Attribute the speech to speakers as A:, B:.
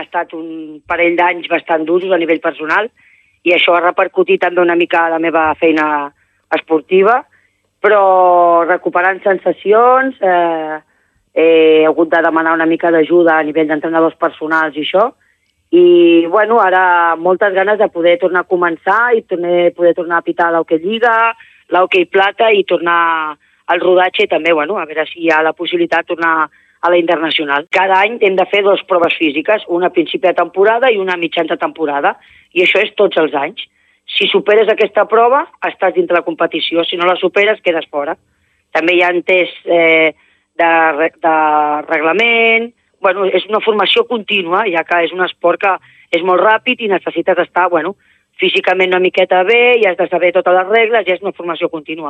A: han estat un parell d'anys bastant durs a nivell personal i això ha repercutit també una mica a la meva feina esportiva, però recuperant sensacions, eh, he hagut de demanar una mica d'ajuda a nivell d'entrenadors personals i això, i bueno, ara moltes ganes de poder tornar a començar i tornar, poder tornar a pitar l'Hockey Lliga, l'Hockey Plata i tornar al rodatge i també, bueno, a veure si hi ha la possibilitat de tornar a la internacional. Cada any hem de fer dues proves físiques, una a principi de temporada i una a mitjans de temporada, i això és tots els anys. Si superes aquesta prova, estàs dintre la competició. Si no la superes, quedes fora. També hi ha tests eh, de, de reglament... Bueno, és una formació contínua, ja que és un esport que és molt ràpid i necessites estar bueno, físicament una miqueta bé i has de saber totes les regles i és una formació contínua.